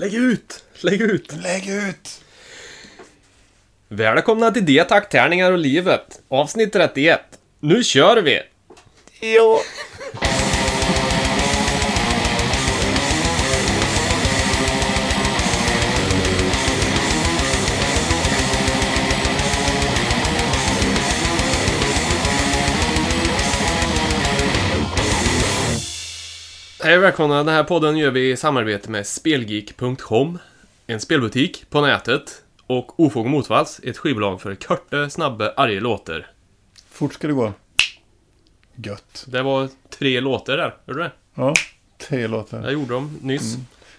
Lägg ut! Lägg ut! Lägg ut! Välkomna till Det tack, tärningar och livet. Avsnitt 31. Nu kör vi! Ja. Hej och välkomna. Den här podden gör vi i samarbete med Spelgeek.com. En spelbutik på nätet. Och Ofog Motvalls, ett skivbolag för korta, snabba, arga låtar. Fort ska det gå. Gött. Det var tre låtar där, hörde du det? Ja, tre låtar. Jag gjorde dem nyss.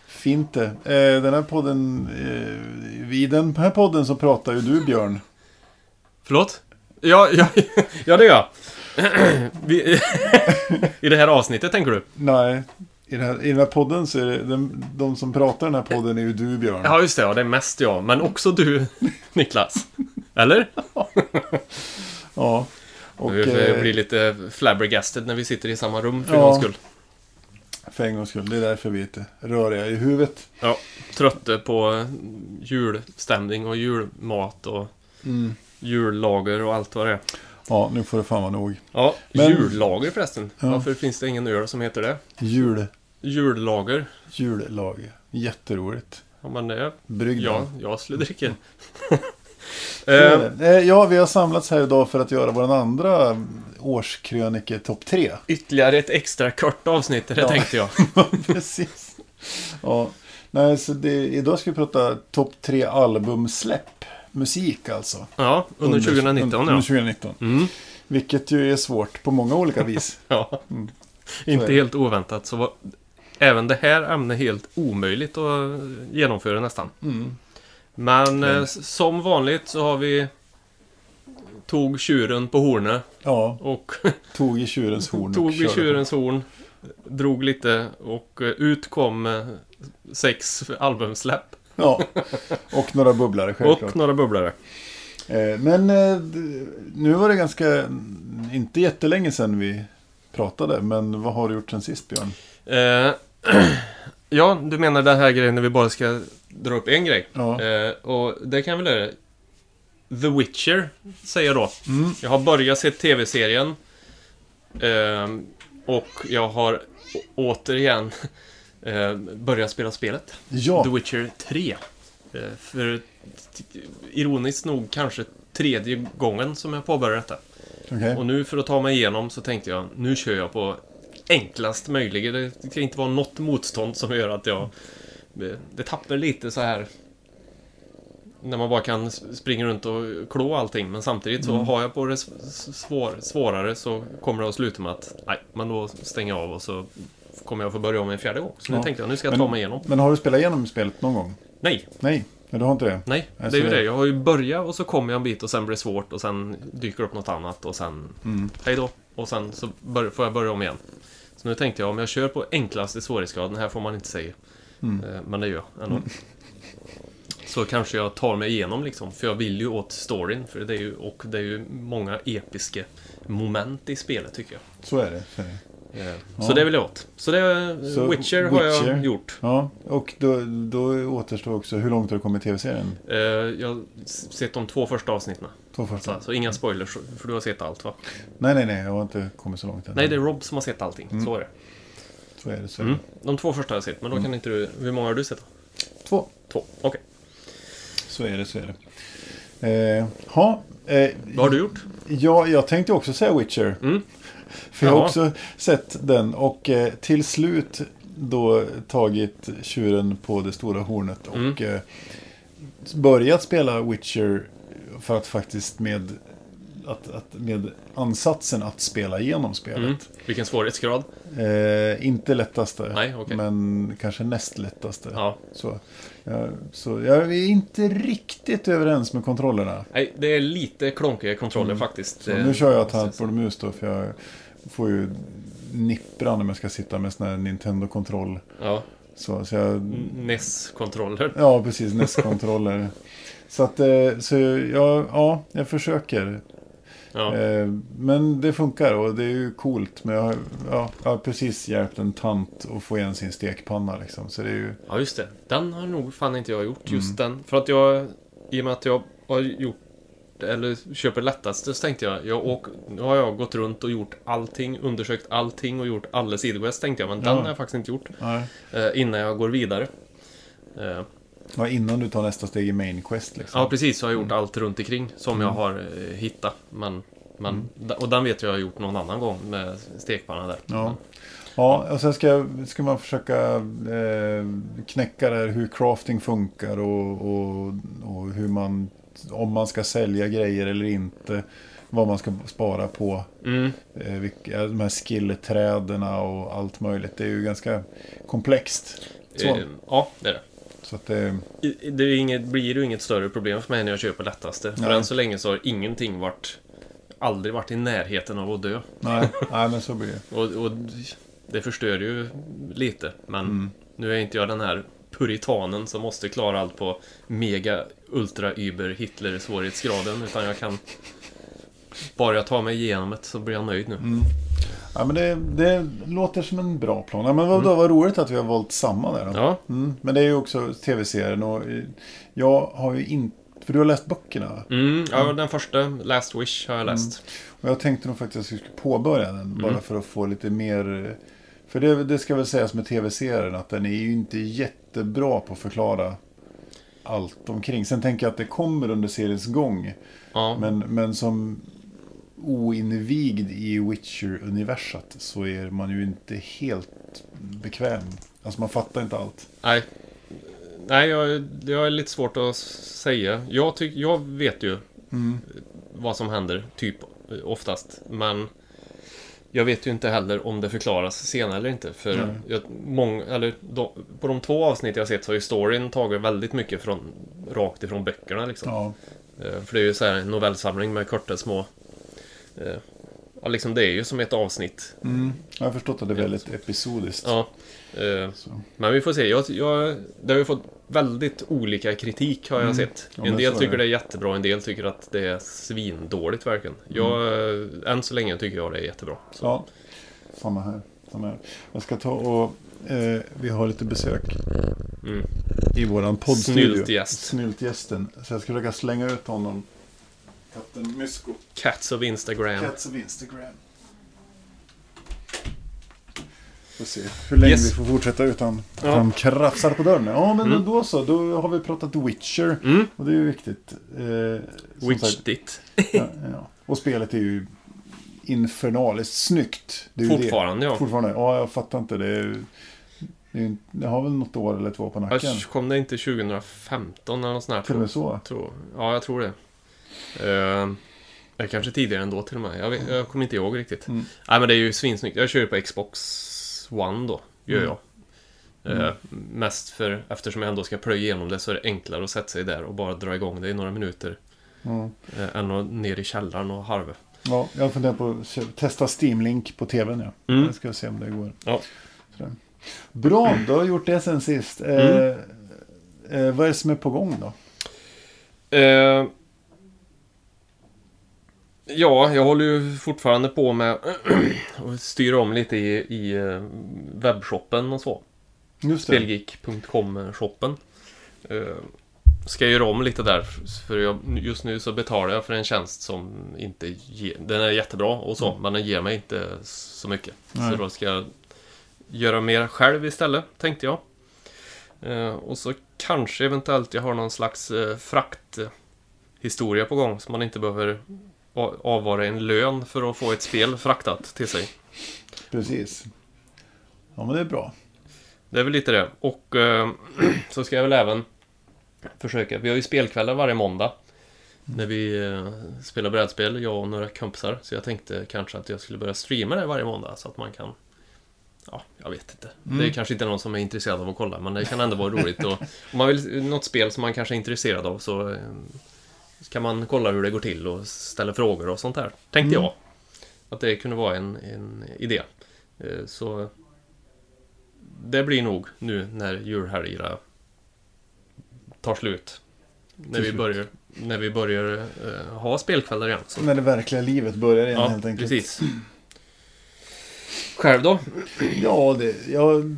Fint det. Eh, den här podden, eh, i den här podden så pratar ju du Björn. Förlåt? Ja, ja, ja det gör jag. I det här avsnittet tänker du? Nej, i den här, i den här podden så är det, de, de som pratar i den här podden är ju du Björn. Ja, just det. Ja, det är mest jag. Men också du, Niklas. Eller? Ja. Och vi eh, blir lite flabbergasted när vi sitter i samma rum för Ja. en gångs skull. för en gångs skull, det är därför vi är lite röriga i huvudet. Ja, trötta på julstämning och julmat och Mm. jullager och allt vad det är. Ja, nu får det fan vara nog. Ja, Men- jullager förresten. Ja. Varför finns det ingen öl som heter det? Jul, Jullager. jullager. Jätteroligt. Ja, men det är... Brygg Ja, jag skulle dricka. Är eh. Eh, Ja, vi har samlats här idag för att göra vår andra årskrönike topp tre. ytterligare ett extra kort avsnitt, det Ja. tänkte jag. Precis. Ja, nej, så det, idag ska vi prata topp tre albumsläpp. Musik alltså. Ja, under 2019 under, ja. Under 2019. Mm. Vilket ju är svårt på många olika vis. Ja. Mm. Inte helt oväntat så var även det här ämnet helt omöjligt att genomföra nästan. Mm. Men eh, som vanligt så har vi tog tjuren på hornet Ja, och tog i tjurens horn tog körde tjurens horn, drog lite och eh, ut kom eh, sex albumsläpp. Ja, och några bubblare självklart. och några bubblare. Eh, Men nu var det ganska, inte jättelänge sedan vi pratade. Men vad har du gjort sen sist Björn? Eh, ja, du menar den här grejen när vi bara ska dra upp en grej. Ja. Eh, och det kan jag väl göra. The Witcher, säger jag då. Mm. Jag har börjat se tv-serien. Ehm, och jag har återigen eh, börjat spela spelet. Ja, The Witcher 3. Eh, för ironiskt nog kanske tredje gången som jag påbörjar detta. okej. Och nu för att ta mig igenom så tänkte jag, nu kör jag på enklast möjliga. Det ska inte vara något motstånd som gör att jag... Det tappar lite så här... När man bara kan springa runt och klå allting. Men samtidigt så har jag på det svår, svårare så kommer det att sluta med att nej, men då stänger jag av och så kommer jag få börja om en fjärde gång. Så nu Ja. tänkte jag, nu ska jag Men- ta mig igenom. Men har du spelat igenom spelet någon gång? Nej, Nej, men du har inte det? nej, det är ju det- det. Jag har ju börjat och så kommer jag en bit och sen blir det svårt och sen dyker upp något annat och sen Mm. hej då. Och sen så bör, får jag börja om igen. Så nu tänkte jag om jag kör på enklaste svårighetsgraden, här får man inte säga. Mm. Eh, Men det gör jag ändå. Så kanske jag tar mig igenom liksom, för jag vill ju åt storyn. För det är ju, och det är ju många episka moment i spelet tycker jag. Så är det. Så är det. Eh, Ja. Så det vill jag åt. Så det, Så Witcher, har Witcher. jag gjort. Ja, och då, då återstår också, hur långt har du kommit i tv-serien? Eh, Jag har sett de två första avsnitten. Två första? Så, så inga spoilers, för du har sett allt va? Nej, nej, nej, jag har inte kommit så långt än. Nej, det är Rob som har sett allting. Mm. Så är det. Så är det. Så är Mm. det. De två första har jag sett, men då kan inte du... Hur många har du sett? Två. Två. Okej. Så är det, så är det. Eh, ha, eh, Vad har du gjort? Ja, jag tänkte också säga Witcher. Mm. För jag har också sett den och eh, till slut då tagit tjuren på det stora hornet och Mm. eh, börjat spela Witcher för att faktiskt med, att, att, med ansatsen att spela igenom Mm. spelet. Vilken svårighetsgrad? Eh, inte lättaste, Nej, okej. men kanske näst lättaste. Ja. Så, ja, så jag är inte riktigt överens med kontrollerna. Nej, det är lite klonkiga kontroller faktiskt. Mm. Så Eh, nu kör jag tangentbord och mus då, för jag får ju nippran om jag ska sitta med sån här Nintendo-kontroll. Ja, Så, så jag, NES-kontroller. ja, precis, NES-kontroller. så att, eh, så jag, ja, jag försöker. Ja. Eh, Men det funkar och det är ju coolt. Men jag har, ja, jag har precis hjälpt en tant att få igen sin stekpanna liksom. Så det är ju... Ja, just det. Den har nog fan inte jag gjort. Just Mm. den. För att jag, i och med att jag har gjort, eller köper lättaste, så tänkte jag, jag åk, nu har jag gått runt och gjort allting, undersökt allting och gjort alla sidoquests tänkte jag. Men den Ja. har jag faktiskt inte gjort. Eh, innan jag går vidare. Eh, Ja, innan du tar nästa steg i Main Quest liksom. ja, precis. Så har jag gjort Mm. allt runt omkring som jag har eh, hittat. Men, men, Mm. Och den vet jag jag har gjort någon annan gång med stekpanna där. Ja. Ja, och sen ska, ska man försöka eh, knäcka det här hur crafting funkar och, och, och hur man, om man ska sälja grejer eller inte. Vad man ska spara på. Mm. Eh, vilka, de här skillträdena och allt möjligt. Det är ju ganska komplext. Så, Eh, ja, det är det. så att det, I- Det är inget, blir ju inget större problem för mig när jag köper lättaste. För Nej. än så länge så har ingenting varit... Aldrig varit i närheten av att dö. nej, nej, men så blir det. Och, och det förstör ju lite. Men Mm. nu är inte jag den här puritanen som måste klara allt på mega ultra über Hitler svårighetsgraden. Utan jag kan... Bara jag tar mig igenom det så blir jag nöjd nu. Mm. Ja, men det, det låter som en bra plan. Ja, men vad, vad roligt att vi har valt samma där då. Ja, Mm, men det är ju också tv-serien och eh, jag har ju inte... För du har läst böckerna. mm, ja den första, Last Wish, har jag läst. Och jag tänkte nog faktiskt att jag skulle påbörja den. Bara Mm. för att få lite mer... För det, det ska väl sägas med tv-serien att den är ju inte jättebra på att förklara allt omkring. Sen tänker jag att det kommer under seriens gång. Ja, Men, men som oinvigd i Witcher-universat så är man ju inte helt bekväm. Alltså man fattar inte allt. Nej. Nej, jag, det är lite svårt att säga. Jag, tyck, jag vet ju Mm. vad som händer, typ oftast. Men jag vet ju inte heller om det förklaras senare eller inte. För Nej. jag, mång, eller, de, på de två avsnitt jag sett så har ju storyn tagit väldigt mycket från, rakt ifrån böckerna. Liksom. Ja, Eh, För det är ju så här en novellsamling med korta små... eh, Ja, liksom det är ju som ett avsnitt. mm. jag har förstått att det är väldigt episodiskt. Ja. Eh, Så. Men vi får se. Jag, jag, det har ju fått väldigt olika kritik har jag Mm. sett. Ja, en del tycker det. det är jättebra, en del tycker att det är svindåligt verkligen. Jag, Mm. än så länge tycker jag det är jättebra. Så. Ja, samma här. Samma här. Jag ska ta och... Eh, vi har lite besök Mm. i våran poddstudio. Snyltgäst. Snyltgästen. Så jag ska försöka slänga ut honom. Katten Mysko. Cats of Instagram. Cats of Instagram. Får se hur länge Yes. vi får fortsätta utan Ja. att han krafsar på dörren. Ja, men Mm. då så. Då har vi pratat Witcher. Mm. Och det är ju viktigt. Eh, som Witch sagt, it. ja, ja. Och spelet är ju infernaliskt snyggt. Fortfarande ja. Fortfarande. Ja, jag fattar inte. Det, är, det, är, det har väl något år eller två på nacken. Asch, Kom det inte 2015 eller något sånt här? Till och med så. Tror, ja, jag tror det. Uh, kanske tidigare ändå till och med. Jag, vet, jag kommer inte ihåg riktigt. Mm. Nej, men det är ju svinsnyggt. Jag kör ju på Xbox One då, gör Mm. jag. Eh, mest för, eftersom jag ändå ska plöja igenom det så är det enklare att sätta sig där och bara dra igång det i några minuter. Eh, än att ner i källaren och harva. Ja, jag funderar på att testa Steam Link på tvn. Ja. Mm. Jag ska se om det går. Ja. Sådär. Bra, du har gjort det sen sist. Eh, Mm. eh, vad är det som är på gång då? Ja, jag håller ju fortfarande på med att styra om lite i, i eh, webbshoppen och så. Spelgeek.com-shoppen. Eh, ska jag göra om lite där, för jag, just nu så betalar jag för en tjänst som inte ger... Den är jättebra och så, men den ger mig inte så mycket. Nej. Så då ska jag göra mer själv istället, tänkte jag. Eh, och så kanske eventuellt jag har någon slags eh, frakthistoria på gång, så man inte behöver avvara en lön för att få ett spel fraktat till sig. Precis. Ja, men det är bra. Det är väl lite det. Och eh, så ska jag väl även försöka. Vi har ju spelkvällar varje måndag. När vi eh, spelar brädspel, jag och några kompisar. Så jag tänkte kanske att jag skulle börja streama det varje måndag så att man kan... Ja, jag vet inte. Det är kanske inte någon som är intresserad av att kolla, men det kan ändå vara roligt. Och, om man vill något spel som man kanske är intresserad av så eh, kan man kolla hur det går till och ställa frågor och sånt där. Tänkte Mm. jag. Att det kunde vara en, en idé. Eh, Så det blir nog nu när julhelgerna tar slut. när vi slut. börjar, när vi börjar eh, ha spelkvällar igen. Så. När det verkliga livet börjar igen Ja, helt enkelt. precis. Själv då? Ja, det, jag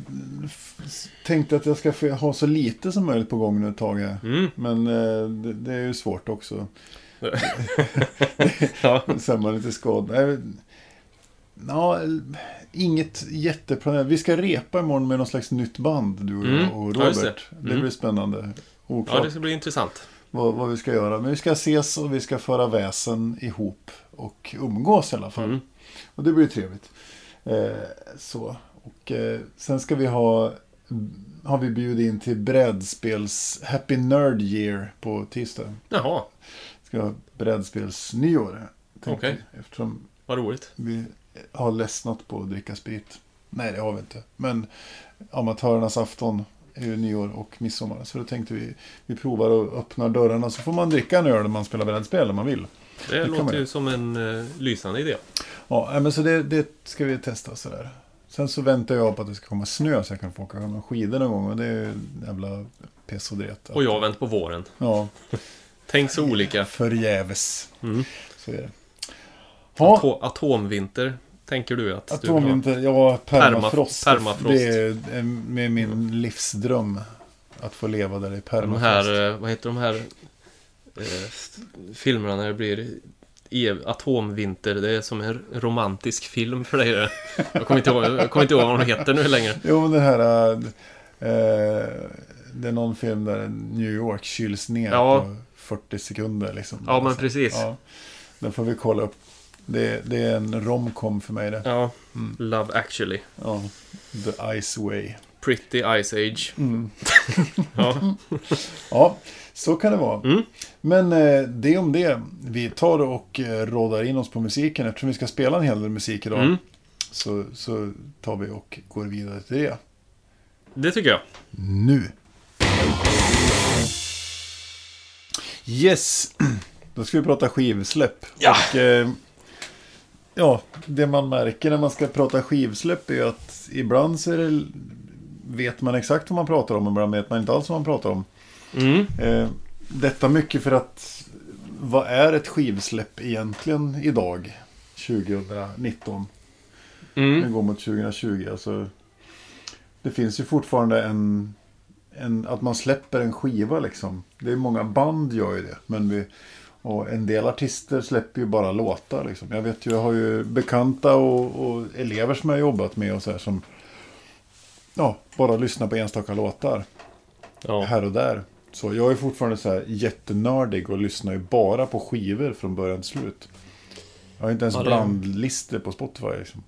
tänkte att jag ska ha så lite som möjligt på gång nu ett tag. Mm. Men eh, det, det är ju svårt också. Ja. Är man lite skadad. Ja, inget jätteplanerat. Vi ska repa imorgon med någon slags nytt band, du och Mm. och Ja, Robert. det. det. Mm. blir spännande. ja, Oklart det ska bli intressant. vad, vad vi ska göra. Men vi ska ses och vi ska föra väsen ihop och umgås i alla fall. Mm. Och det blir trevligt. Eh, så. Och eh, sen ska vi ha har vi bjudit in till brädspels Happy Nerd Year på tisdag. Jaha, Ska ha brädspelsnyår. Okej. vi, Eftersom vad roligt. vi har ledsnat på att dricka sprit. Nej, det har vi inte. Men amatörernas afton är ju nyår och midsommar. Så då tänkte vi, vi provar och öppnar dörrarna så får man dricka en öl när man spelar brädspel om man vill. Det, man låter ju som en uh, lysande idé. Ja, men så det, det ska vi testa sådär. Sen så väntar jag på att det ska komma snö så jag kan få åka med skidor någon gång. Och det är ju jävla piss och dret. Och jag har vänt på våren. Ja, Tänk så olika. förgäves. Mm. Så är det. Ja, Ato- atomvinter, tänker du att du atomvinter, ja, permafrost. permafrost. Det är eh, med min livsdröm. Att få leva där i De permafrost. här, eh, vad heter de här filmerna när det blir ev- atomvinter? Det är som en romantisk film för dig det. Jag kommer inte ihåg, jag kommer inte ihåg vad de heter nu längre. Jo, men det här... eh, Eh, det är någon film där New York kyls ner Ja. på 40 sekunder. Liksom. Ja, men precis. Ja, den får vi kolla upp. Det, det är en romcom för mig det. Ja, Mm. Love actually. Ja, The Ice Way. Pretty Ice Age. Mm. Ja, Ja, så kan det vara. Mm. Men eh, det om det. Vi tar och eh, rådar in oss på musiken. Eftersom vi ska spela en hel del musik idag. mm, Så, så tar vi och går vidare till det. det tycker jag. Nu. Yes. Då ska vi prata skivsläpp. Ja. Och, eh, ja, det man märker när man ska prata skivsläpp är ju att ibland så är det, vet man exakt vad man pratar om. Ibland vet man inte alls vad man pratar om. Mm, Eh, detta mycket för att vad är ett skivsläpp egentligen idag? 2019. Vi mm, går mot 2020. Alltså, det finns ju fortfarande en, en... Att man släpper en skiva liksom. Det är många band gör ju det. Men vi, och en del artister släpper ju bara låtar liksom. Jag vet ju, jag har ju bekanta och, och elever som jag har jobbat med och så här som... Ja, bara lyssnar på enstaka låtar. ja. Här och där. Så jag är fortfarande så här jättenördig och lyssnar ju bara på skivor från början till slut. Jag har inte ens Ja, det- blandlistor på Spotify liksom.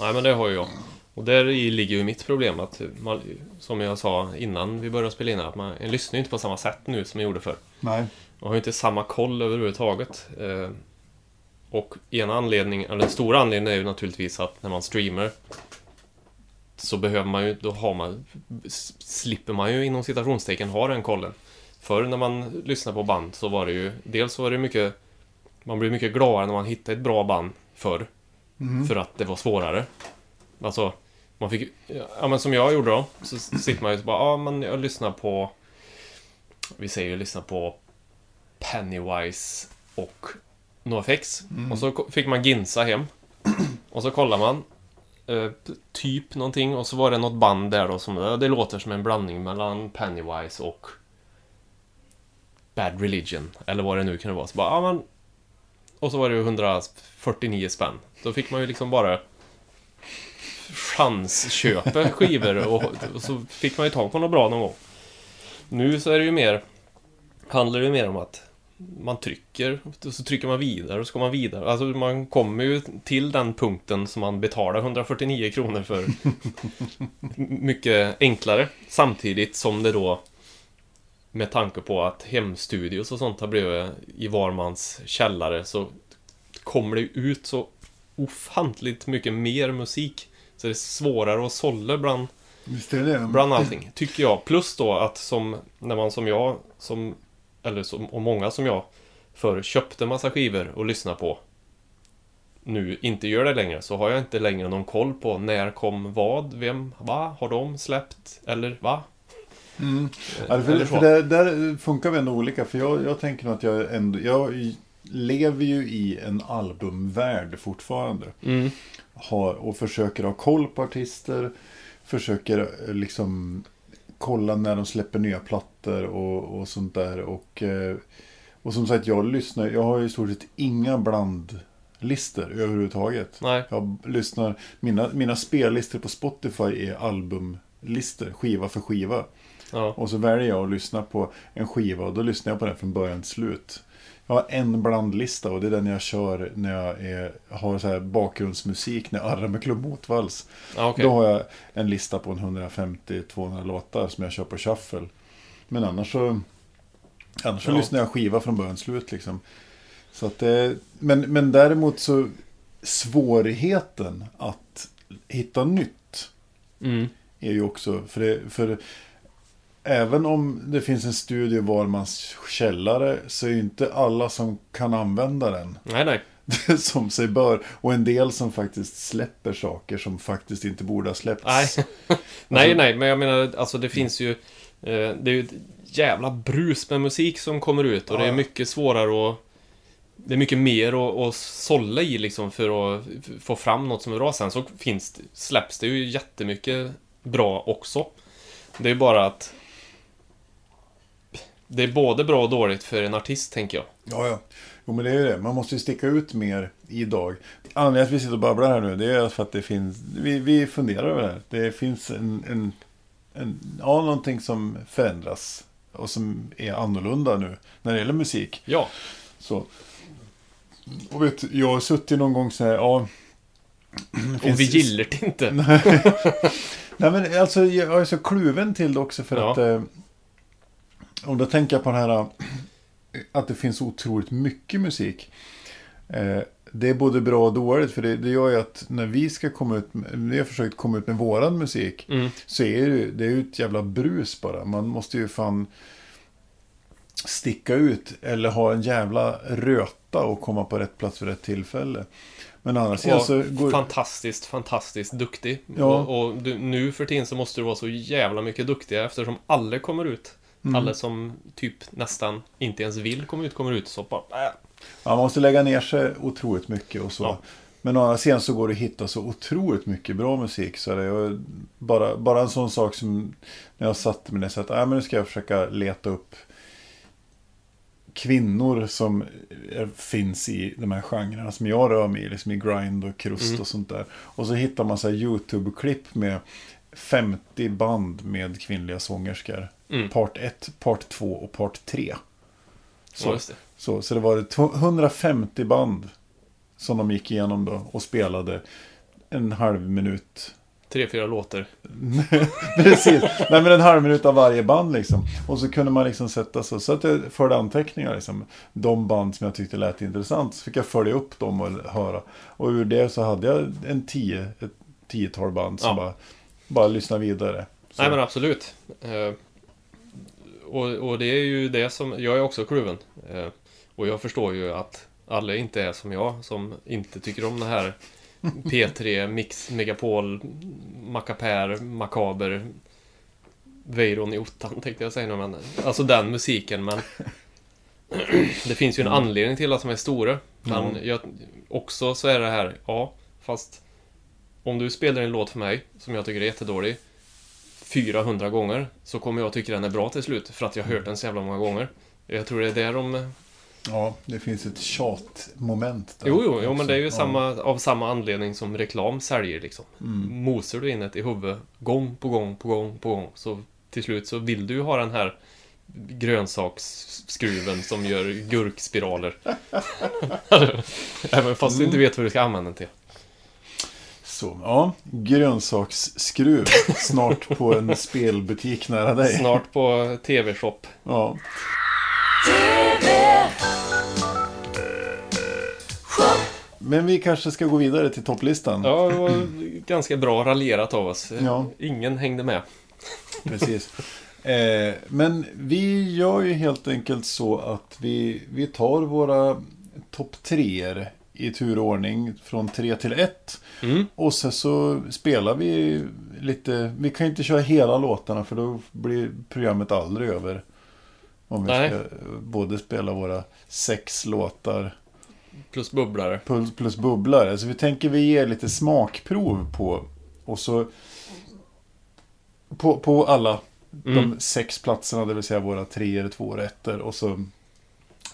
Nej, men det har ju jag. Och där ligger ju mitt problem att, man, som jag sa innan vi började spela in, att man lyssnar ju inte på samma sätt nu som jag gjorde förr. Nej. Man har ju inte samma koll överhuvudtaget. Eh, och ena anledningen, eller den stora anledningen är ju naturligtvis att när man streamar så behöver man ju, då har man, slipper man ju inom citationstecken ha den kollen. Förr när man lyssnade på band så var det ju, dels var det mycket, man blev mycket gladare när man hittade ett bra band förr. Mm. För att det var svårare. Alltså, man fick Ja, men som jag gjorde då. Så sitter man ju så bara, ja men jag lyssnar på... Vi säger ju lyssna på Pennywise och NoFX. Och så fick man Ginsa hem. Och så kollar man. Eh, typ någonting. Och så var det något band där då som... Det låter som en blandning mellan Pennywise och... Bad Religion. Eller vad det nu kunde vara. Så bara, ja men... Och så var det ju 149 spänn. Då fick man ju liksom bara chansköpa skivor och, och så fick man ju tag på något bra någon gång. Nu så är det ju mer handlar det ju mer om att man trycker och så trycker man vidare och så går man vidare. Alltså man kommer ju till den punkten som man betalar 149 kronor för mycket enklare. Samtidigt som det då med tanke på att hemstudios och sånt har blivit i varmans källare så kommer det ut så ofantligt mycket mer musik. Så det är svårare att sålla bland, bland allting, tycker jag. Plus då att som, när man som jag, som, eller som, och många som jag, förr köpte massa skivor och lyssnade på. Nu inte gör det längre, så har jag inte längre någon koll på när kom vad, vem, va, har de släppt, eller va? Ja, för, Eller så. för där, där funkar vi ändå olika. För jag, jag tänker nog att jag ändå... Jag lever ju i en albumvärld fortfarande. Mm. Har, och försöker ha koll på artister. Försöker eh, liksom kolla när de släpper nya plattor och, och sånt där. Och, eh, och som sagt, jag lyssnar. Jag har ju i stort sett inga blandlistor överhuvudtaget. Nej. Jag lyssnar, mina, mina spellistor på Spotify är albumlistor, skiva för skiva. Ja. Och så väljer jag att lyssna på en skiva och då lyssnar jag på den från början till slut. Jag har en blandlista och det är den jag kör när jag är, har så här bakgrundsmusik när jag arrar med Klubb Motvalls. Ja, okej. Då har jag en lista på en 150-200 låtar som jag kör på shuffle. Men annars så, annars så Ja. lyssnar jag skiva från början till slut liksom. Så att det, men, men däremot så svårigheten att hitta nytt Mm. är ju också, för, det, för även om det finns en studio var mans källare så är ju inte alla som kan använda den Nej, nej. som sig bör. Och en del som faktiskt släpper saker som faktiskt inte borde ha släppts. Nej. nej, nej, men jag menar, alltså det finns ju... Eh, det är ju ett jävla brus med musik som kommer ut och det är Ja. mycket svårare att... Det är mycket mer att, att sålla i liksom för att få fram något som är bra. Sen så finns släpps det ju jättemycket bra också. Det är bara att... Det är både bra och dåligt för en artist, tänker jag. Ja, ja. Jo, men det är ju det. Man måste ju sticka ut mer idag. Anledningen till att vi sitter och babblar här nu, det är för att det finns... Vi, vi funderar över det här. Det finns en, en, en... Ja, någonting som förändras. Och som är annorlunda nu. När det gäller musik. Ja, Så. Och vet, jag har suttit någon gång så här, ja... och vi gillar det inte. Nej men alltså jag är så kluven till det också för Ja. att Om då tänker jag på den här eh, Att det finns otroligt mycket musik eh, Det är både bra och dåligt för det, det gör ju att när vi ska komma ut vi har försökt komma ut med våran musik Mm. Så är det ju det är ju ett jävla brus bara Man måste ju fan Sticka ut eller ha en jävla röta och komma på rätt plats vid rätt tillfälle Men annars Och så går, fantastiskt, fantastiskt duktig. Ja. Och, och du, nu för tiden så måste du vara så jävla mycket duktigare eftersom alla kommer ut. Mm. Alla som typ nästan inte ens vill komma ut, kommer ut. Så bara, äh. Ja, man måste lägga ner sig otroligt mycket och så. Ja. Men å andra sidan så går det att hitta så otroligt mycket bra musik. Så det är bara, bara en sån sak som när jag satte mig ner så att äh, men nu ska jag försöka leta upp kvinnor som eh, finns i de här genrerna som jag rör mig i. Liksom i grind och krust Mm. och sånt där. Och så hittar man så här YouTube-klipp med 50 band med kvinnliga sångerskor. Mm. Part 1, part 2 och part 3. Ja, Så, just det. så, så det var ett 150 band som de gick igenom då och spelade en halv minut. Tre, fyra låtar. Precis, nej men en halv minut av varje band liksom. Och så kunde man liksom sätta så, så att jag förde anteckningar liksom. De band som jag tyckte lät intressant, så fick jag följa upp dem och höra. Och ur det så hade jag en tio, ett tiotal band som Ja. bara, bara lyssnade vidare. Så, Nej men absolut. Och, och det är ju det som, jag är också kluven. Eh, och jag förstår ju att alla inte är som jag, som inte tycker om det här P3, Mix, Megapol, Macapär, Makaber, Weiron i ottan tänkte jag säga nu, men alltså den musiken, men det finns ju en anledning till att de är stora. Men Ja. jag, också så är det här, ja, fast om du spelar en låt för mig som jag tycker är jättedålig 400 gånger så kommer jag tycka den är bra till slut för att jag har hört den så jävla många gånger. Jag tror det är där de... Ja, det finns ett tjatmoment där Jo, jo, jo men det är ju Ja. samma, av samma anledning som reklam säljer liksom. Mm. Mosar du in ett i huvudet gång på gång på gång på gång så till slut så vill du ju ha den här grönsaksskruven som gör gurkspiraler. Även fast du inte vet vad du ska använda den till. Så, ja. Grönsaksskruv. Snart på en spelbutik nära dig. Snart på TV-shop. Ja. Men vi kanske ska gå vidare till topplistan. Ja, det var ganska bra raljerat av oss. Ja. Ingen hängde med. Precis. Eh, men vi gör ju helt enkelt så att vi, vi tar våra topp treor i turordning från tre till ett. Mm. Och sen så spelar vi lite... Vi kan ju inte köra hela låtarna för då blir programmet aldrig över. Om vi Nej. ska både spela våra sex låtar Plus bubblare. plus, plus bubblare. Så vi tänker vi ger lite smakprov på. Och så... På, på alla Mm. de sex platserna, det vill säga våra tre eller två rätter. Och så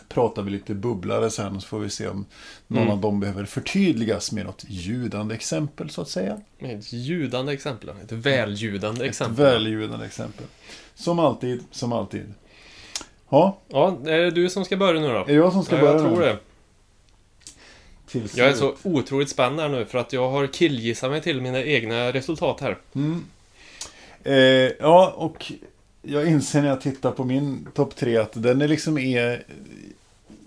pratar vi lite bubblare sen. Så får vi se om någon Mm. av dem behöver förtydligas med något ljudande exempel så att säga. Med Ett ljudande exempel. Ett välljudande exempel. Ett välljudande exempel. Som alltid, som alltid. Ja, Ja, är det du som ska börja nu då? är det jag som ska ja, börja jag tror nu? det. Till Jag är så otroligt spänd här nu för att jag har killgissat mig till mina egna resultat här. Mm. Eh, ja, och jag inser när jag tittar på min topp tre att den är liksom är...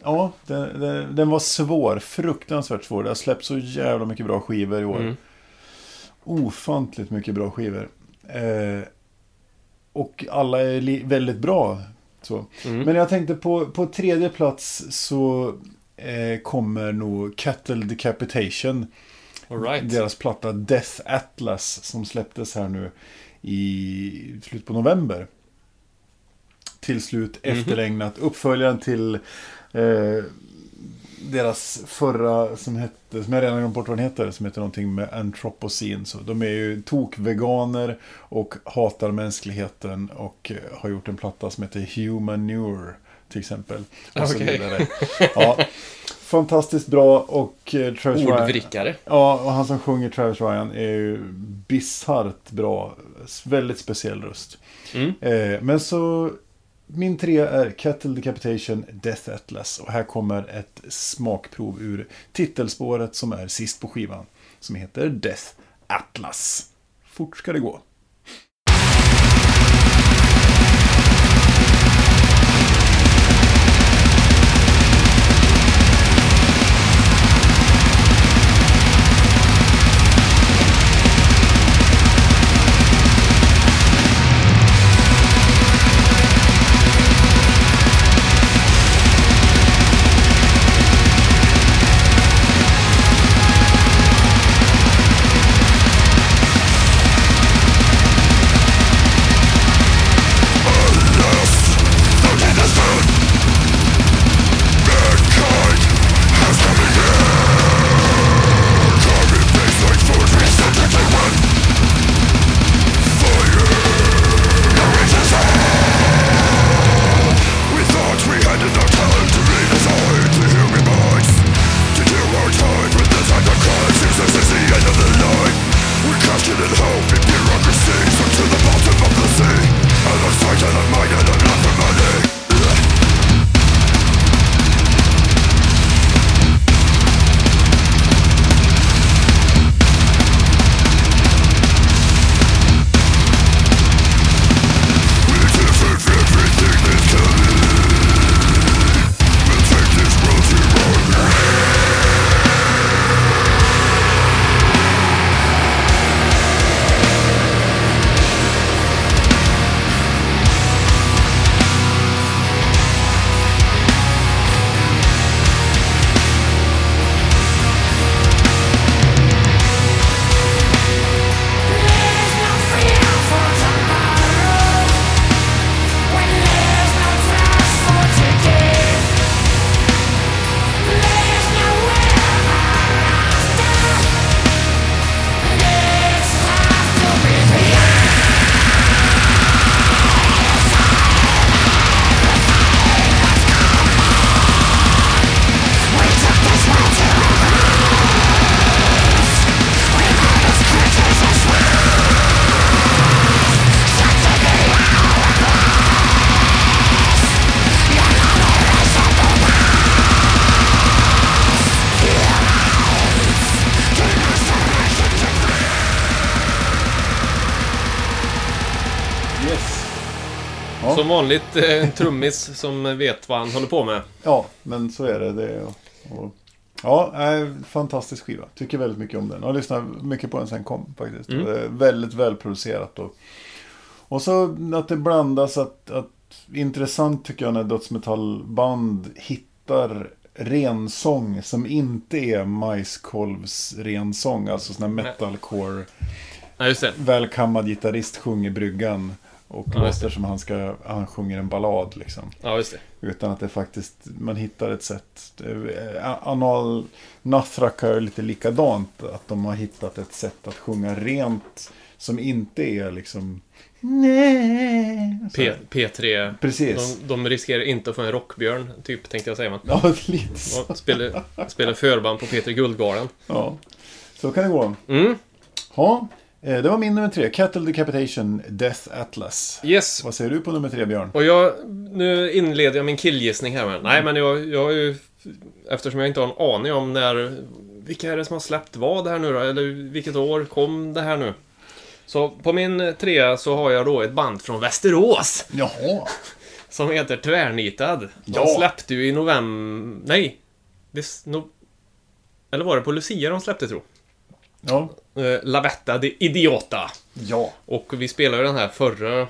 Ja, den, den, den var svår. Fruktansvärt svår. Det har släppts så jävla mycket bra skivor i år. Mm. Ofantligt mycket bra skivor. Eh, och alla är väldigt bra. Så. Mm. Men jag tänkte på, på tredje plats så eh, kommer nog Cattle Decapitation. Right. Deras platta Death Atlas som släpptes här nu i slutet på november. Till slut Mhm. efterlängnat. Uppföljaren till eh, deras förra som hette, som jag redan glömt bort vad den heter, som heter någonting med Anthropocene. Så de är ju tokveganer och hatar mänskligheten och eh, har gjort en platta som heter Humanure till exempel. Och så Okej. vidare. Ja, fantastiskt bra och eh, Travis Ryan- Ordvrickare. Ja, och han som sjunger Travis Ryan är ju bisarrt bra. Väldigt speciell röst. Mm. Eh, men så, min tre är Cattle Decapitation, Death Atlas. Och här kommer ett smakprov ur titelspåret som är sist på skivan. Som heter Death Atlas. Fort ska det gå. Ja. Som vanligt eh, en trummis som vet vad han håller på med. Ja, men så är det. det är, och, ja, äh, fantastisk skiva. Tycker väldigt mycket om den. Jag har lyssnat mycket på den sen kom faktiskt. Mm. Och är väldigt välproducerat. Och, och så att det blandas att, att intressant tycker jag när dödsmetallband hittar rensång som inte är majskolvs rensång. Alltså sån här metalcore Ja, välkammad gitarrist sjunger bryggan. Och Ja, låter som han, ska, han sjunger en ballad liksom. Ja. Utan att det faktiskt, man hittar ett sätt. Anal Nathrak är lite likadant. Att de har hittat ett sätt att sjunga rent. Som inte är liksom... Nej. P- P3. Precis. De, de riskerar inte att få en rockbjörn, typ, tänkte jag säga. Man. Ja, lite så. Spelar, spelar förband på Peter Guldgarden. Ja. Så kan det gå. Mm. Eh, det var min nummer tre. Cattle Decapitation Death Atlas. Yes. Vad säger du på nummer tre, Björn? Och jag, nu inleder jag min killgissning här. Men, nej, men jag, jag har ju... Eftersom jag inte har en aning om när... Vilka är det som har släppt vad här nu då? Eller vilket år kom det här nu? Så på min trea så har jag då ett band från Västerås. Jaha. Som heter Tvärnitad. De Ja. släppte ju i november... Nej. This, no, eller var det på Lucia de släppte tro? Ja. Eh, Lavetta de Idiota. Ja. Och vi spelade ju den här förra,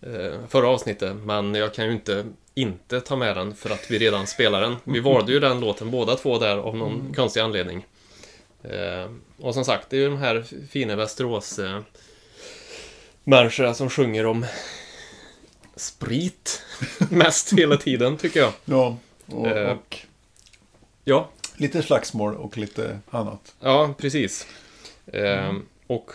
eh, förra avsnittet, men jag kan ju inte inte ta med den för att vi redan spelar den. Vi valde ju den låten båda två där av någon konstig anledning. Eh, och som sagt, det är ju de här fina Västerås eh, människorna som sjunger om sprit mest hela tiden, tycker jag. Ja. Och, och Ja, lite slagsmål och lite annat. Ja, precis. Ehm, och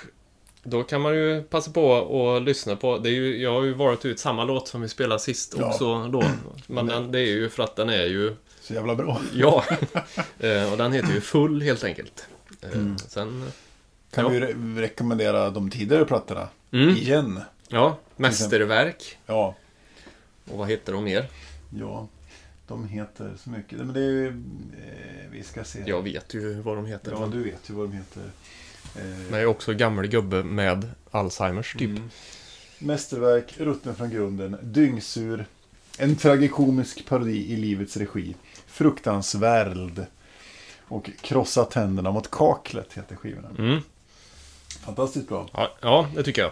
då kan man ju passa på att lyssna på. Det är ju, jag har ju varit ut samma låt som vi spelade sist Ja. också då. Men den, det är ju för att den är ju... Så jävla bra. Ja. Eh, och den heter ju Full helt enkelt. Eh, Sen... Kan Ja. vi re- rekommendera de tidigare plattorna? Mm. Igen. Ja, Mästerverk. Ja. Och vad heter de mer? Ja. De heter så mycket. Men det är. Eh, vi ska se. Jag vet ju vad de heter. Ja, du vet ju vad de heter. Eh, men jag är också gammal gubbe med Alzheimers typ. Mm. Mästerverk, Rutten från grunden, Dyngsur, en tragikomisk parodi i livets regi, Fruktansvärld och Krossa tänderna mot kaklet heter skivorna. Mm. Fantastiskt bra. Ja, ja, det tycker jag.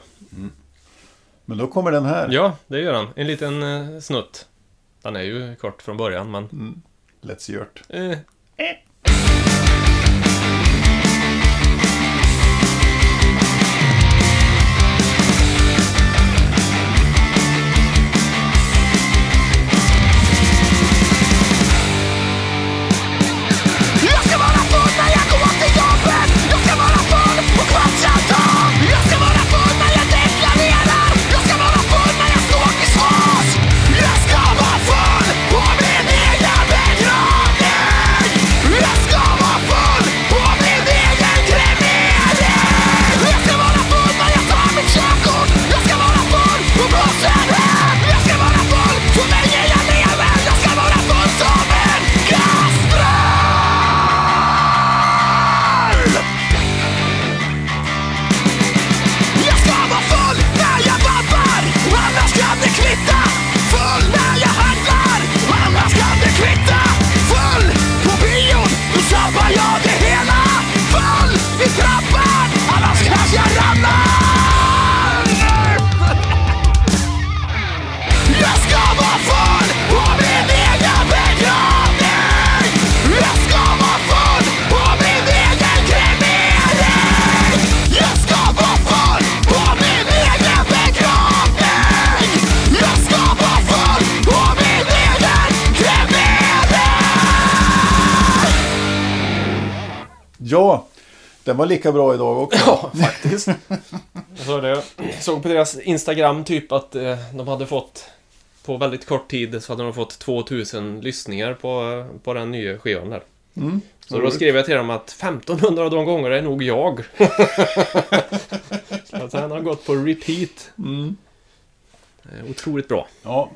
Men då kommer den här. Ja, det gör han. En liten eh, snutt. Den är ju kort från början, men... Mm. Let's Gjort. Eh, Jag var lika bra idag också. Ja, faktiskt. Jag såg, det. Jag såg på deras Instagram typ att eh, de hade fått på väldigt kort tid så hade de fått 2000 lyssningar på, på den nya skivan där. Mm. Så då skrev jag till dem att 1500 av de gånger är nog jag. så att han har gått på repeat. Mm. Eh, Otroligt bra. Ja,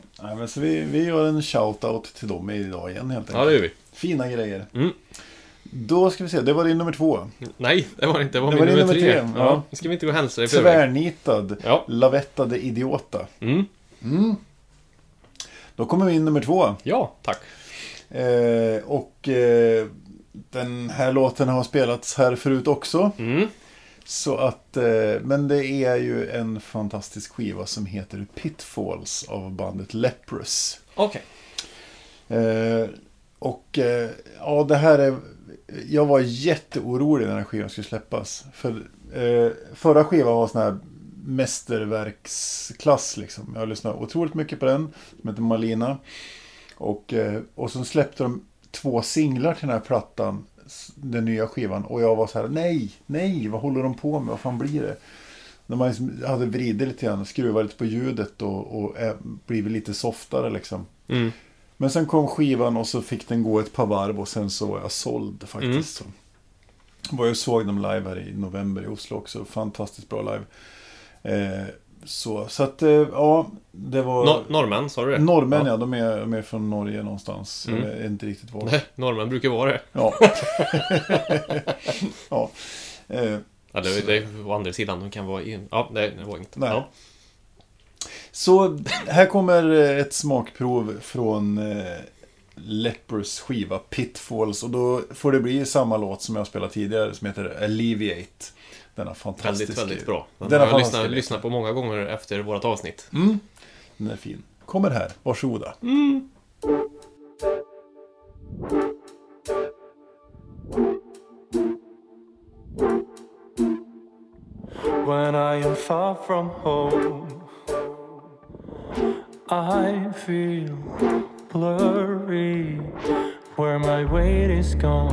så vi, vi gör en shout-out till dem idag igen helt enkelt. Ja, det gör vi. Fina grejer. Mm. Då ska vi se, det var din nummer två. Nej, det var det inte. Det var Det min var nummer nummer tre. tre, Ja. Nu ska vi inte gå hälsa i förväg. Tvärnitad, Ja. Lavettade Idiota. Mm. Då kommer min nummer två. Ja, tack. Eh, och eh, den här låten har spelats här förut också. Mm. Så att, eh, men det är ju en fantastisk skiva som heter Pitfalls av bandet Leprous. Okej. Eh, och eh, ja, det här är jag var jätteorolig när den här skivan skulle släppas. För eh, förra skivan var sån här mästerverksklass liksom. Jag lyssnade otroligt mycket på den. Som heter Malina. Och, eh, och så släppte de två singlar till den här plattan. Den nya skivan. Och jag var så här, nej, nej, vad håller de på med? Vad fan blir det? När man liksom hade vridit lite grann, skruvat lite på ljudet och, och eh, blivit lite softare liksom. Mm. Men sen kom skivan och så fick den gå ett par varv och sen så var jag såld faktiskt. Så. Var jag såg dem live här i november i Oslo också. Fantastiskt bra live. Eh, så, så att, eh, ja, det var... Nor- norrmän, sa du det? Norrmän ja, de är, de är från Norge någonstans. Mm. Jag vet inte riktigt var. Nej, norrmän brukar vara det. Ja. ja. Eh, Ja, det, det å andra sidan, de kan vara in... Ja, nej, det var inte. Nej. Ja. Så här kommer eh, ett smakprov från eh, Lepers skiva Pitfalls. Och då får det bli samma låt som jag spelade tidigare som heter Alleviate. Denna fantastiska... Väldigt, väldigt bra. Den Den har jag lyssnat, på många gånger efter vårt avsnitt. Mm. Den är fin. Kommer här, varsågoda. When I am far from home, I feel blurry where my weight is gone.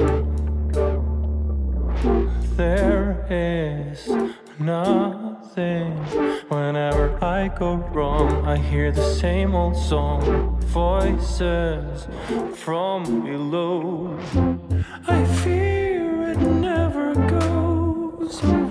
There is nothing. Whenever I go wrong, I hear the same old song. Voices from below. I fear it never goes away.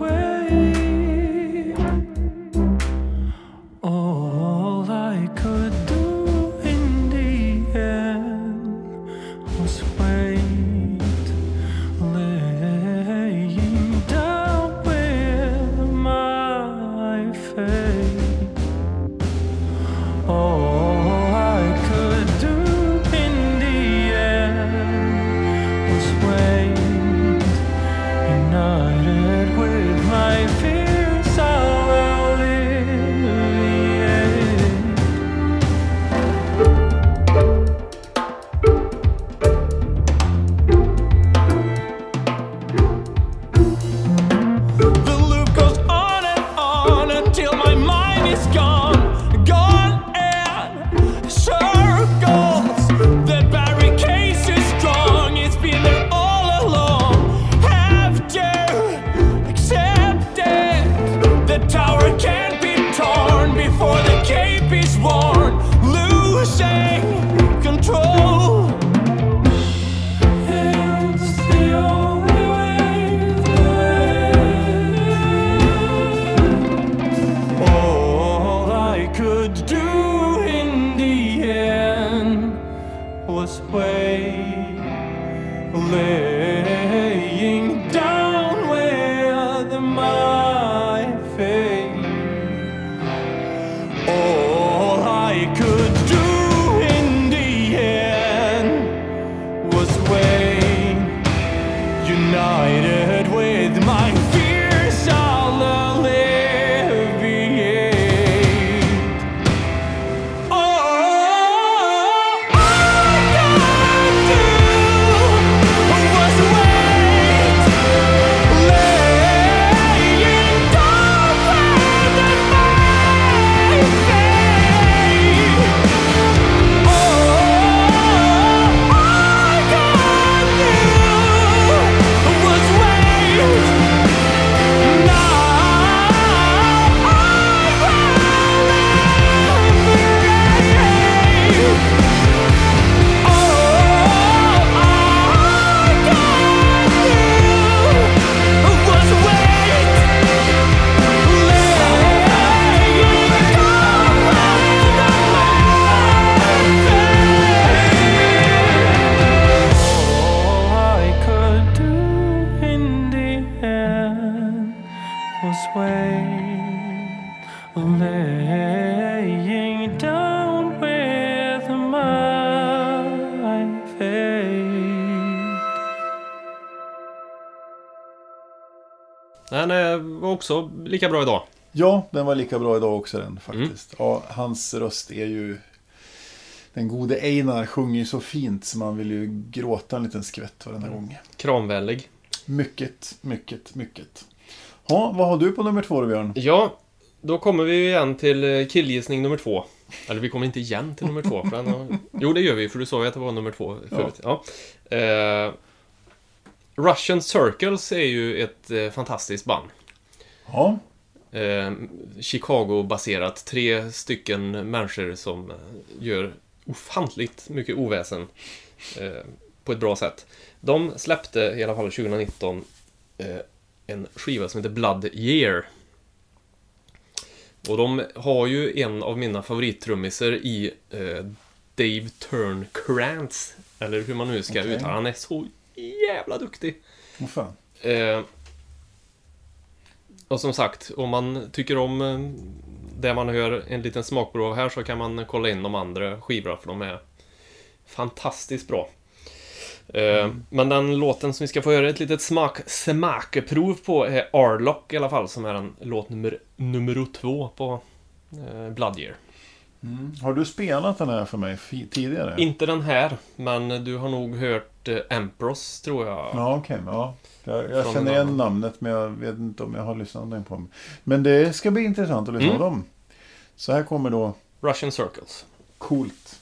Också lika bra idag. Ja, den var lika bra idag också den faktiskt. Ja, hans röst är ju... Den gode Einar sjunger ju så fint så man vill ju gråta en liten skvätt varenda gång. Kramvänlig. Mycket, mycket, mycket. Ja, vad har du på nummer två då, Björn? Ja, då kommer vi igen till eh, killgissning nummer två. Eller vi kommer inte igen till nummer två. För den har... Jo, det gör vi, för du sa ju att det var nummer två förut. Ja. Eh, Russian Circles är ju ett eh, fantastiskt band. Ja, Eh, Chicago-baserat. Tre stycken människor som eh, gör ofantligt mycket oväsen eh, på ett bra sätt. De släppte i alla fall 2019 eh, en skiva som heter Blood Year. Och de har ju en av mina favorittrummisar i eh, Dave Turn Krantz. Eller hur man nu ska Okej. uttala. Han är så jävla duktig. vad fan. Och som sagt, om man tycker om eh, det man hör en liten smakprov här så kan man kolla in de andra skivorna för de är fantastiskt bra. Eh, Men den låten som vi ska få höra ett litet smak, smakprov på är Arlock i alla fall, som är en låt nummer, nummer två på eh, Blood Year. Har du spelat den här för mig tidigare? Inte den här, men du har nog hört eh, Empress, tror jag. Ja, okej. ja. Jag, jag känner en igen namnet men jag vet inte om jag har lyssnat på dem. Men det ska bli intressant att lyssna Mm. på dem. Så här kommer då Russian Circles. Coolt.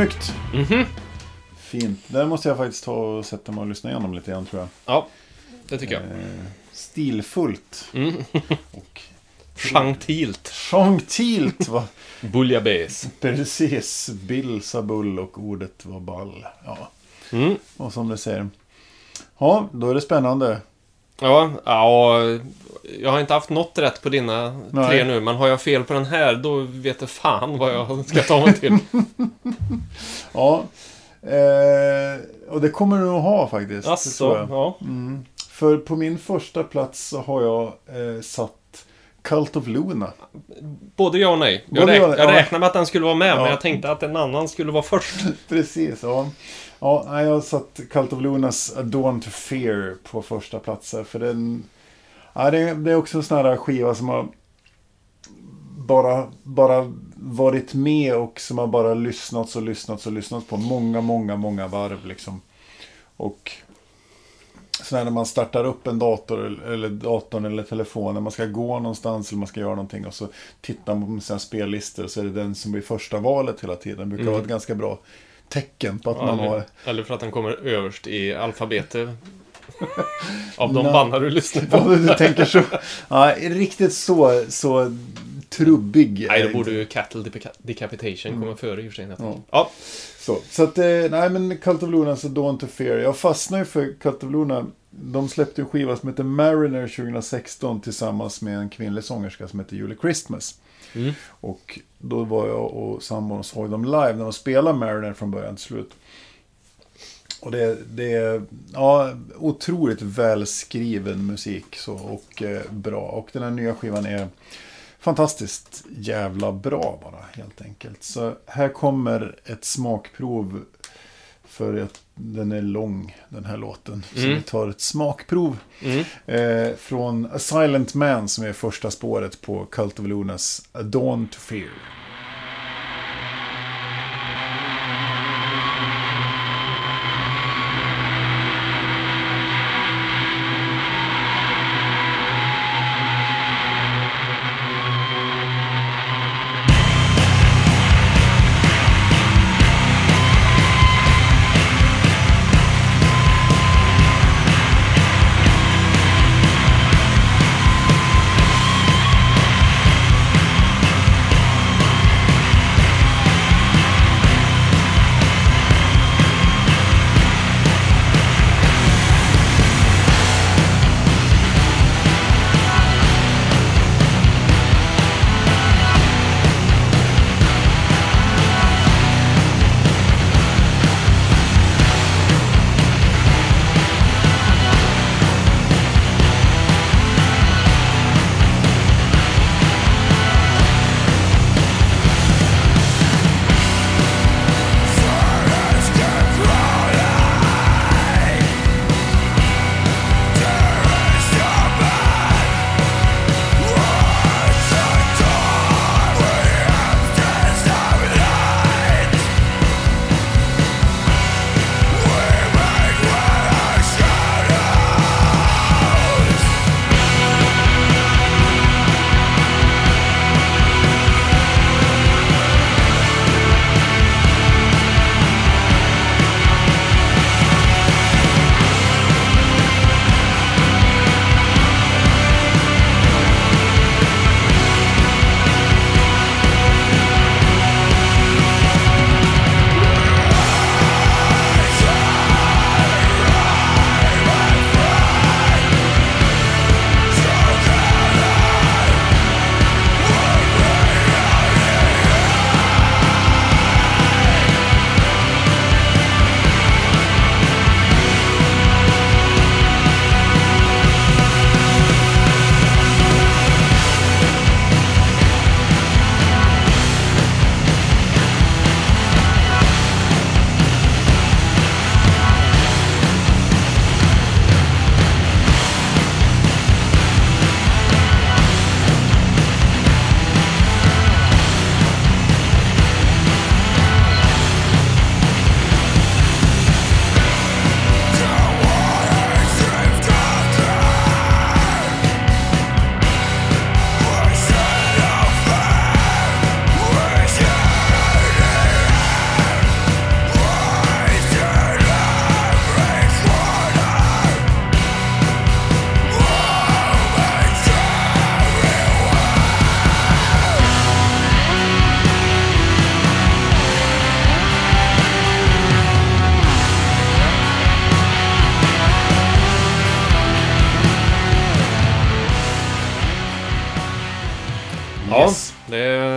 Snyggt! Mhm. Fint. Där måste jag faktiskt ta och sätta mig och lyssna igenom lite grann tror jag. Ja, det tycker jag. Eh, stilfullt. Mm. Och Gentilt. gentilt var Bouillabaisse. precis. Bill sa bull och ordet var ball. Ja, Mm. och som du säger. Ja, då är det spännande. Ja, ja, jag har inte haft något rätt på dina Nej. tre nu, men har jag fel på den här, då vet jag fan vad jag ska ta mig till. Ja. Eh, och det kommer du nog ha faktiskt. jag. ja. För på min första plats så har jag eh, satt Cult of Luna. Både ja och nej. Jag, räk- jag ja. räknade med att den skulle vara med, Ja. men jag tänkte att en annan skulle vara först. Precis, ja. Ja, jag har satt Cult of Lunas Adorn to Fear på första plats här, För den... Ja, det, det är också en sån här skiva som har bara, bara varit med och som har bara lyssnats och lyssnats och lyssnats på många, många, många varv liksom. Och så när man startar upp en dator eller- datorn eller telefonen, man ska gå någonstans eller man ska göra någonting och så tittar man på sina spellistor så är det den som blir första valet hela tiden. Det brukar vara ett ganska bra tecken på att man har... Eller för att den kommer överst i alfabetet. Av de Nej. bannar du lyssnar Ja, på. du tänker så. Ja, riktigt så, så trubbig. Nej, då borde inte. ju Cattle Deca- Decapitation komma före i och för sig. Ja. Ja. ja. Så, så att, eh, nej men Cult of Luna, så Dawn to Fear. Jag fastnar ju för Cult of Luna. De släppte en skiva som heter Mariner 2016 tillsammans med en kvinnlig sångerska som heter Julie Christmas. Mm. Och då var jag och sambon och såg dem live när de spelade Mariner från början till slut. Och det, det är ja, otroligt välskriven musik så, och eh, bra. Och den här nya skivan är fantastiskt jävla bra bara helt enkelt. Så här kommer ett smakprov för att den är lång den här låten. Så Mm. vi tar ett smakprov Mm. eh, från A Silent Man som är första spåret på Cult of Lunas A Dawn to Fear.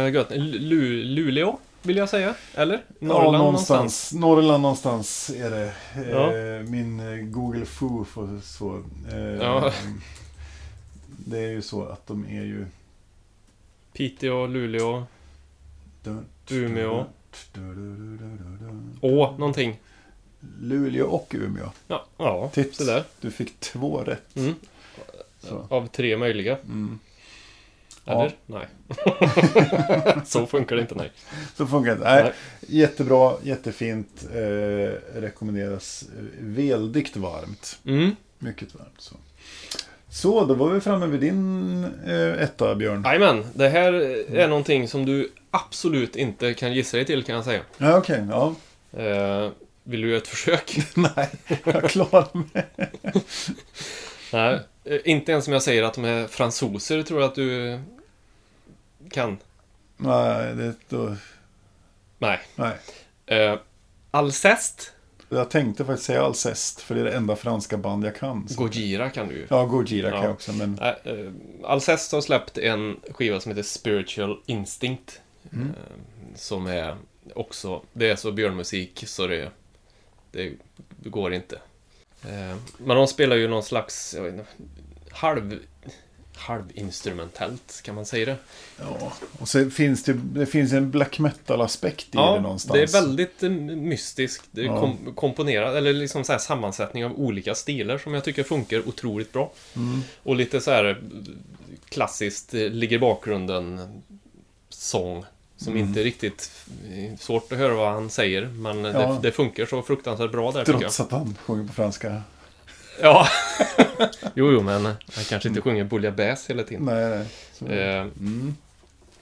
Gött. Lu Luleå, vill jag säga. Eller? Ja, Norrland någonstans. Norrland någonstans är det. Eh, Ja. Min eh, Google Foo får så. Eh, Ja. Det är ju så att de är ju... Piteå, Luleå, Umeå. Luleå Å, någonting. och Umeå. Ja, ja Tips. sådär. Du fick två rätt. Mm. Av tre möjliga. Mm. Eller? Nej. Så funkar det inte, nej. Så funkar det. Nej, Nej. Jättebra, jättefint. Eh, rekommenderas väldigt varmt. Mm. Mycket varmt. Så. så, då var vi framme vid din eh, etta, Björn. Jajamän, det här är någonting som du absolut inte kan gissa dig till kan jag säga. Ja, okej. ja. Eh, vill du göra ett försök? Nej, jag klarar mig. Nej, inte ens om jag säger att de är fransoser tror jag att du kan. Nej, det, då, Nej. nej. Eh, Alcest, Jag tänkte faktiskt säga Alcest, för det är det enda franska band jag kan. Så. Gojira kan du ju. Ja, Gojira kan Ja. jag också, men... Nej, eh, Alcest har släppt en skiva som heter Spiritual Instinct. Mm. Eh, som är också, det är så björnmusik så det, det går inte. Eh, men de spelar ju någon slags, jag vet inte, halv, halvinstrumentellt, kan man säga det? Ja, och så finns det, det finns en black metal-aspekt i det Ja, någonstans. det är väldigt eh, mystiskt. Det Ja. kom, komponerat, eller liksom så här sammansättning av olika stilar som jag tycker funkar otroligt bra. Mm. Och lite så här eh, klassiskt, ligger bakgrunden sång. Som Mm. inte riktigt, eh, svårt att höra vad han säger, men Ja. det, det funkar så fruktansvärt bra där. Trots att han sjunger på franska. Ja. jo, jo, men han kanske inte sjunger Bouillabaisse hela tiden. Nej, nej. Eh, mm.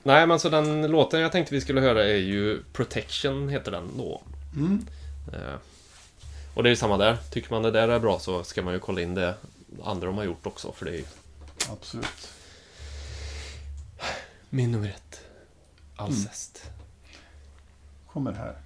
nej, men så den låten jag tänkte vi skulle höra är ju Protection, heter den då. Mm. Eh, och det är ju samma där. Tycker man det där är bra så ska man ju kolla in det andra de har gjort också, för det är ju Absolut. min nummer ett. Alcest. Kommer här.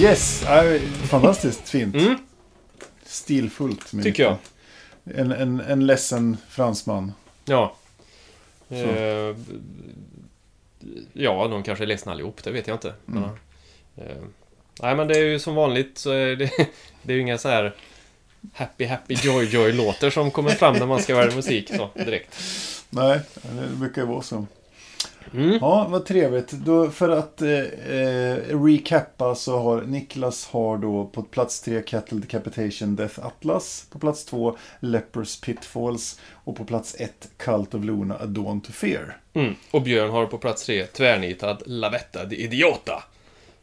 Yes! Fantastiskt fint. Mm. Stilfullt. med Tycker jag. En, en, en ledsen fransman. Ja. Eh, ja, de kanske är ledsna allihop, det vet jag inte. Men, Mm. eh, nej, men det är ju som vanligt så är det, det är ju inga så här Happy Happy Joy Joy låtar som kommer fram när man ska välja musik så direkt. Nej, det brukar ju vara så. Mm. Ja, vad trevligt. Då, för att eh, eh, recappa så har Niklas har då på plats 3 Cattle Decapitation Death Atlas. På plats 2 Lepers Pitfalls. Och på plats 1 Cult of Luna A Dawn to Fear. Mm. Och Björn har på plats tre tvärnitad Lavetta de Idiota.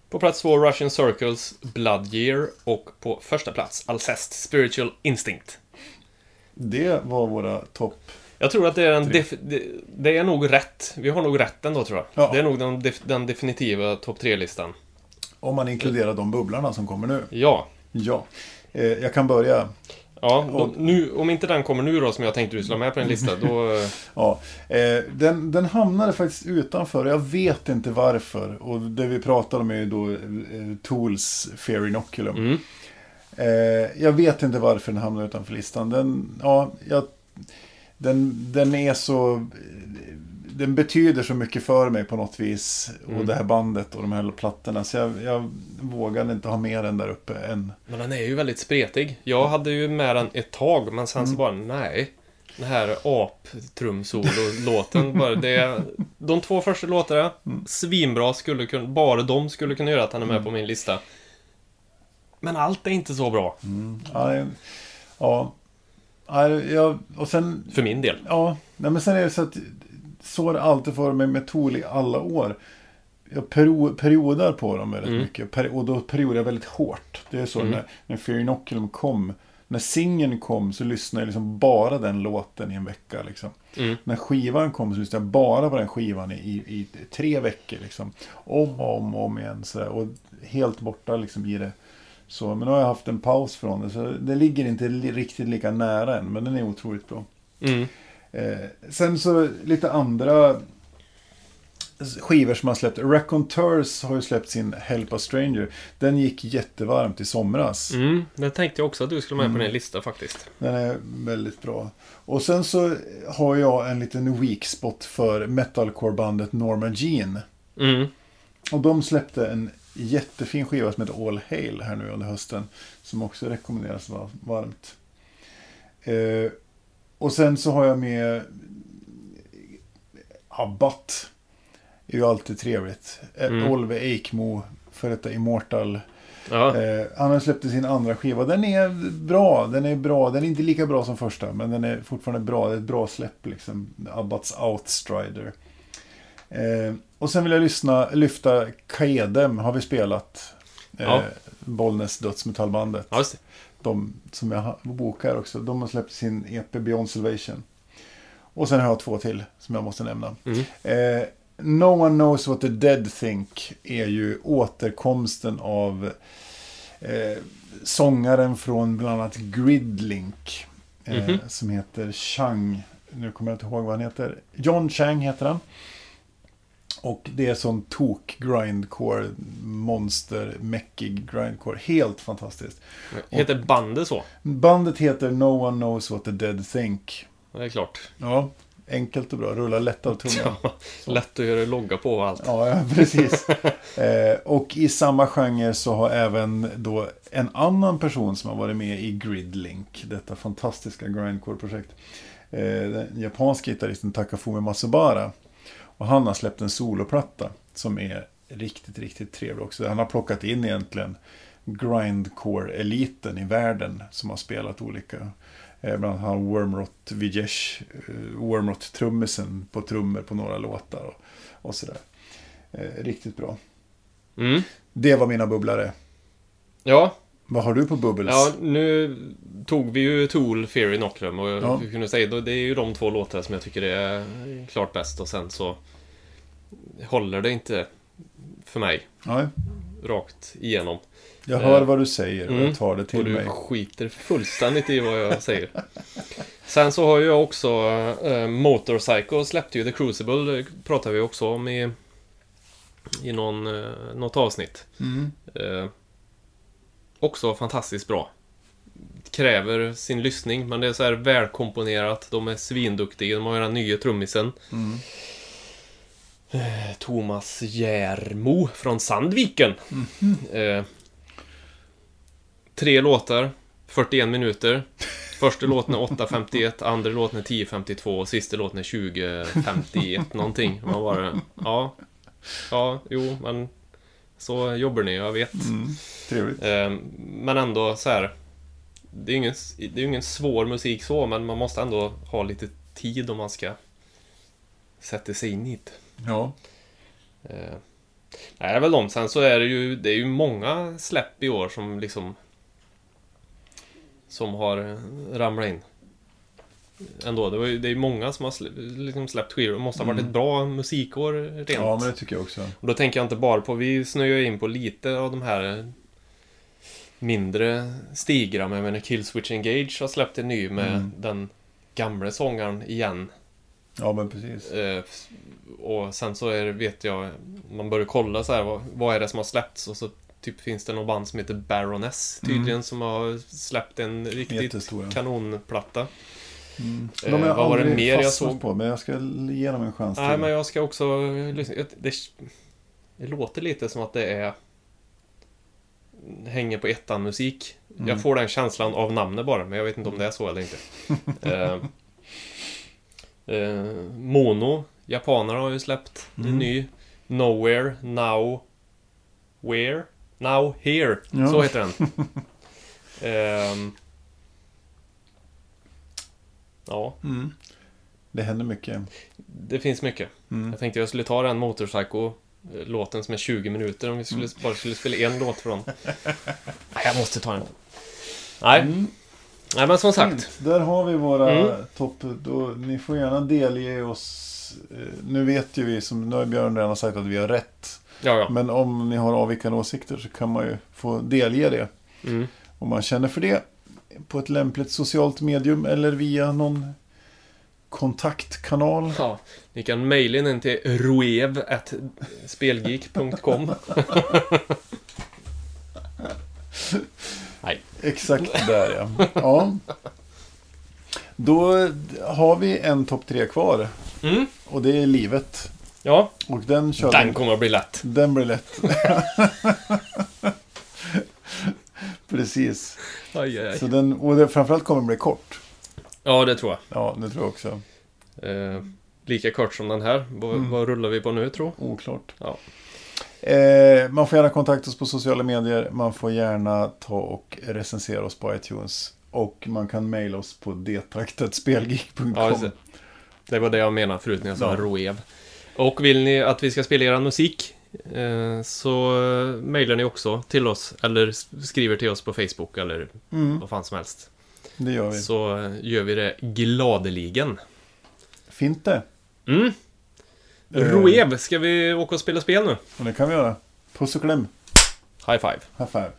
På plats två Russian Circles Blood Year och på första plats Alcest Spiritual Instinct. Det var våra topp. Jag tror att det är, en det, är nog rätt. Vi har nog rätt ändå tror jag. Ja. Det är nog den, def- den definitiva topp tre-listan. Om man inkluderar de bubblarna som kommer nu. Ja. Ja. Eh, jag kan börja. Ja, och nu, om inte den kommer nu då som jag tänkte du skulle ha med på en lista, då... Ja, eh, den, den hamnade faktiskt utanför. Jag vet inte varför. Och det vi pratade om är ju då eh, Tools Fair Inoculum. Mm. Eh, jag vet inte varför den hamnade utanför listan. Den, ja, jag, den, den är så... Den betyder så mycket för mig på något vis. Mm. Och det här bandet och de här plattorna. Så jag, jag vågade inte ha med den där uppe än. Men den är ju väldigt spretig. Jag hade ju med den ett tag, men sen så bara, nej. Den här aptrumsolo-låten, bara det... De två första låtarna, svinbra, skulle kunna, bara de skulle kunna göra att han är med på min lista. Men allt är inte så bra, Ja, det- ja. Ja, jag, och sen för min del. Ja, nej, men sen är det så att så har det alltid varit med med Tool i alla år. Jag perio, periodar på dem väldigt Mm. mycket. Per, och då periodar jag väldigt hårt. Det är så Mm. när, när Fear Inoculum kom. När singeln kom så lyssnade jag liksom bara den låten i en vecka. Liksom. Mm. När skivan kom så lyssnade jag bara på den skivan i, i, i tre veckor. Liksom. Om och om, och om igen. Så där. Och helt borta liksom, i det. Så, men nu har jag haft en paus från det. Så det ligger inte li, riktigt lika nära än. Men den är otroligt bra. Mm. Eh, sen så lite andra skivor som har släppt. Raconteurs har ju släppt sin Help a Stranger. Den gick jättevarmt i somras. Mm, det tänkte jag också att du skulle med på din lista faktiskt. Den är väldigt bra. Och sen så har jag en liten weak spot för metalcore-bandet Norma Jean. Mm. Och de släppte en jättefin skiva som heter All Hail här nu under hösten. Som också rekommenderas va- varmt. Eh, och sen så har jag med Abbat. Det är ju alltid trevligt. Eh, Mm. Olve Eikmo, för detta Immortal. Ja. Eh, han har släppt sin andra skiva. Den är bra. Den är bra. Den är inte lika bra som första. Men den är fortfarande bra. Det är ett bra släpp liksom. Abbats Outstrider. Eh, och sen vill jag lyssna, lyfta Kaedem. Har vi spelat. Eh, Ja. Bollnäs dödsmetallbandet. ja. De som jag har- bokar också. De har släppt sin EP Beyond Salvation. Och sen har jag två till som jag måste nämna. Mm. Eh, no one knows what the dead think är ju återkomsten av eh, sångaren från bland annat Gridlink. Eh, Mhm. Som heter Chang. Nu kommer jag inte ihåg vad han heter. John Chang heter han. Och det är sån tok grindcore, monster, mäckig grindcore. Helt fantastiskt. Heter bandet så? Bandet heter No One Knows What The Dead Think. Det är klart. Ja, enkelt och bra. Rullar lätt av tungan. Ja, lätt att göra logga på och allt. Ja, ja precis. eh, och i samma genre så har även då en annan person som har varit med i Gridlink, detta fantastiska grindcore-projekt. Eh, den japanska gitarristen Takafumi Masubara. Och han har släppt en soloplatta som är riktigt, riktigt trevlig också. Han har plockat in egentligen grindcore-eliten i världen som har spelat olika. Eh, bland annat har Wormrot Vijesh, eh, Wormrot-trummisen på trummor på några låtar och, och sådär. Eh, riktigt bra. Mm. Det var mina bubblare. Ja, Vad har du på Bubbles? ja, nu tog vi ju Tool, Fear Inoculum och Ja. kunde säga då, det är ju de två låtar som jag tycker är klart bäst och sen så håller det inte för mig Nej, rakt igenom. jag hör vad du säger och Mm. jag tar det till och du mig. skiter fullständigt i vad jag säger. Sen så har jag också äh, Motorcycle släppte ju The Crucible, det pratade vi också om i, i någon, eh, något avsnitt. Mm. Eh, också fantastiskt bra. Kräver sin lyssning, men det är så här välkomponerat. De är svinduktiga. De har ju den nya trummisen. Eh, Thomas Järmo från Sandviken. Eh, tre låtar, 41 minuter. Första låten är 8.51, andra låten är 10.52 och sista låten är 20.51 någonting. Man bara, ja, ja, jo, men så jobbar ni, jag vet. Trevligt. Eh, men ändå så här. Det är ju ingen, det är ju ingen svår musik så, men man måste ändå ha lite tid om man ska sätta sig in i det. Ja. Eh, nej, det är väl de. Sen så är det ju, det är ju många släpp i år som liksom som har eh, ramlat in. Ändå, det, var ju, det är ju många som har slä, liksom släppt skivor. Det måste ha varit ett bra musikår rent. ja, men det tycker jag också. Och då tänker jag inte bara på, vi snöar in på lite av de här mindre stigra, men jag menar Killswitch Engage har släppt en ny med den gamla sångaren igen. Ja, men precis. Eh, och sen så är det, vet jag, man börjar kolla så här, vad, vad är det som har släppts? Och så typ finns det någon band som heter Baroness tydligen, som har släppt en riktigt Jättestora. kanonplatta. De har Eh, jag vad var det mer jag såg? på, men jag ska ge dem en chans Nej, till. men jag ska också lyssna. Det, det, låter lite som att det är hänger på ettan-musik. Jag får den känslan av namnet bara, men jag vet inte om det är så eller inte. eh, eh, Mono, japanerna har ju släppt en ny. Nowhere, Now, Where? Now, Here. Ja. Så heter den. Ehm, ja, Det händer mycket. det finns mycket. Jag tänkte jag skulle ta den Motorpsycho-låten som är 20 minuter om vi skulle, bara skulle spela en låt från. Nej, jag måste ta den. Nej. Nej, men som sagt. Fint. Där har vi våra Mm. topp... Ni får gärna delge oss... eh, Nu vet ju vi, som nu har Björn redan sagt att vi har rätt. Ja, ja. Men om ni har avvikande åsikter så kan man ju få delge det. Mm. Om man känner för det. På ett lämpligt socialt medium eller via någon kontaktkanal. ja. Ni kan mejla in till roev.spelgeek.com Nej. Exakt där ja. ja. Då har vi en topp tre kvar. Mm. Och det är livet. Ja, Och den den kommer att bli lätt. Den blir lätt. Precis. Aj, aj, Så aj. den, och det framförallt kommer den bli kort. Ja, det tror jag. Ja, det tror jag också. Eh, lika kort som den här. Vad, vad rullar vi på nu, tror Oklart. Ja. Eh, man får gärna kontakta oss på sociala medier. Man får gärna ta och recensera oss på iTunes. Och man kan mejla oss på detaktetspelgeek.com. Ja, det. Var det jag menade förut när jag sa Ja. roev. Och vill ni att vi ska spela er musik så eh, mejlar ni också till oss eller skriver till oss på Facebook eller Mm, vad fan som helst. det gör vi. Så eh, gör vi det gladeligen. Fint det. Mm. Eh. Roev, ska vi åka och spela spel nu? Och det kan vi göra. Puss och kläm. High five. High five.